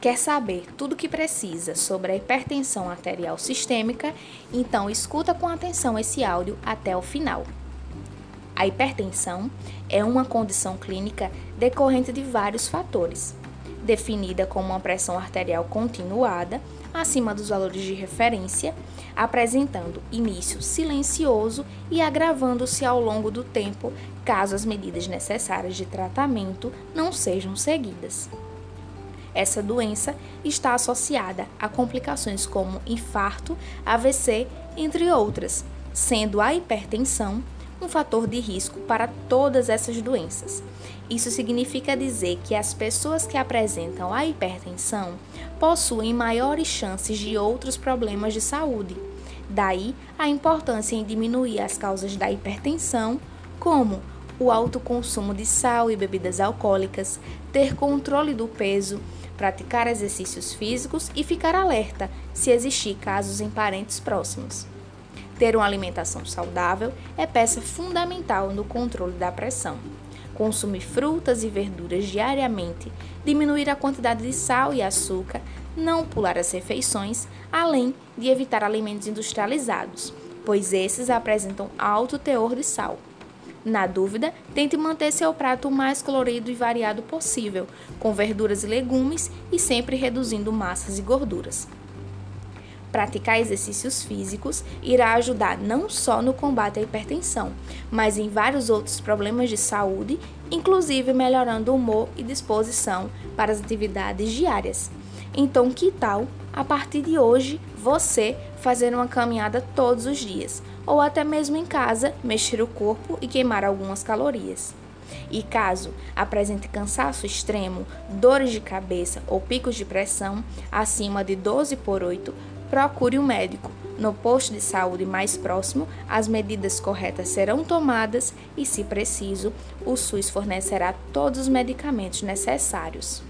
Quer saber tudo o que precisa sobre a hipertensão arterial sistêmica? Então escuta com atenção esse áudio até o final. A hipertensão é uma condição clínica decorrente de vários fatores, definida como uma pressão arterial continuada acima dos valores de referência, apresentando início silencioso e agravando-se ao longo do tempo caso as medidas necessárias de tratamento não sejam seguidas. Essa doença está associada a complicações como infarto, AVC, entre outras, sendo a hipertensão um fator de risco para todas essas doenças. Isso significa dizer que as pessoas que apresentam a hipertensão possuem maiores chances de outros problemas de saúde. Daí a importância em diminuir as causas da hipertensão, como o alto consumo de sal e bebidas alcoólicas, ter controle do peso, praticar exercícios físicos e ficar alerta se existir casos em parentes próximos. Ter uma alimentação saudável é peça fundamental no controle da pressão. Consumir frutas e verduras diariamente, diminuir a quantidade de sal e açúcar, não pular as refeições, além de evitar alimentos industrializados, pois esses apresentam alto teor de sal. Na dúvida, tente manter seu prato o mais colorido e variado possível, com verduras e legumes e sempre reduzindo massas e gorduras. Praticar exercícios físicos irá ajudar não só no combate à hipertensão, mas em vários outros problemas de saúde, inclusive melhorando o humor e disposição para as atividades diárias. Então, que tal, a partir de hoje, você fazer uma caminhada todos os dias, ou até mesmo em casa, mexer o corpo e queimar algumas calorias? E caso apresente cansaço extremo, dores de cabeça ou picos de pressão acima de 12 por 8, procure um médico. No posto de saúde mais próximo, as medidas corretas serão tomadas e, se preciso, o SUS fornecerá todos os medicamentos necessários.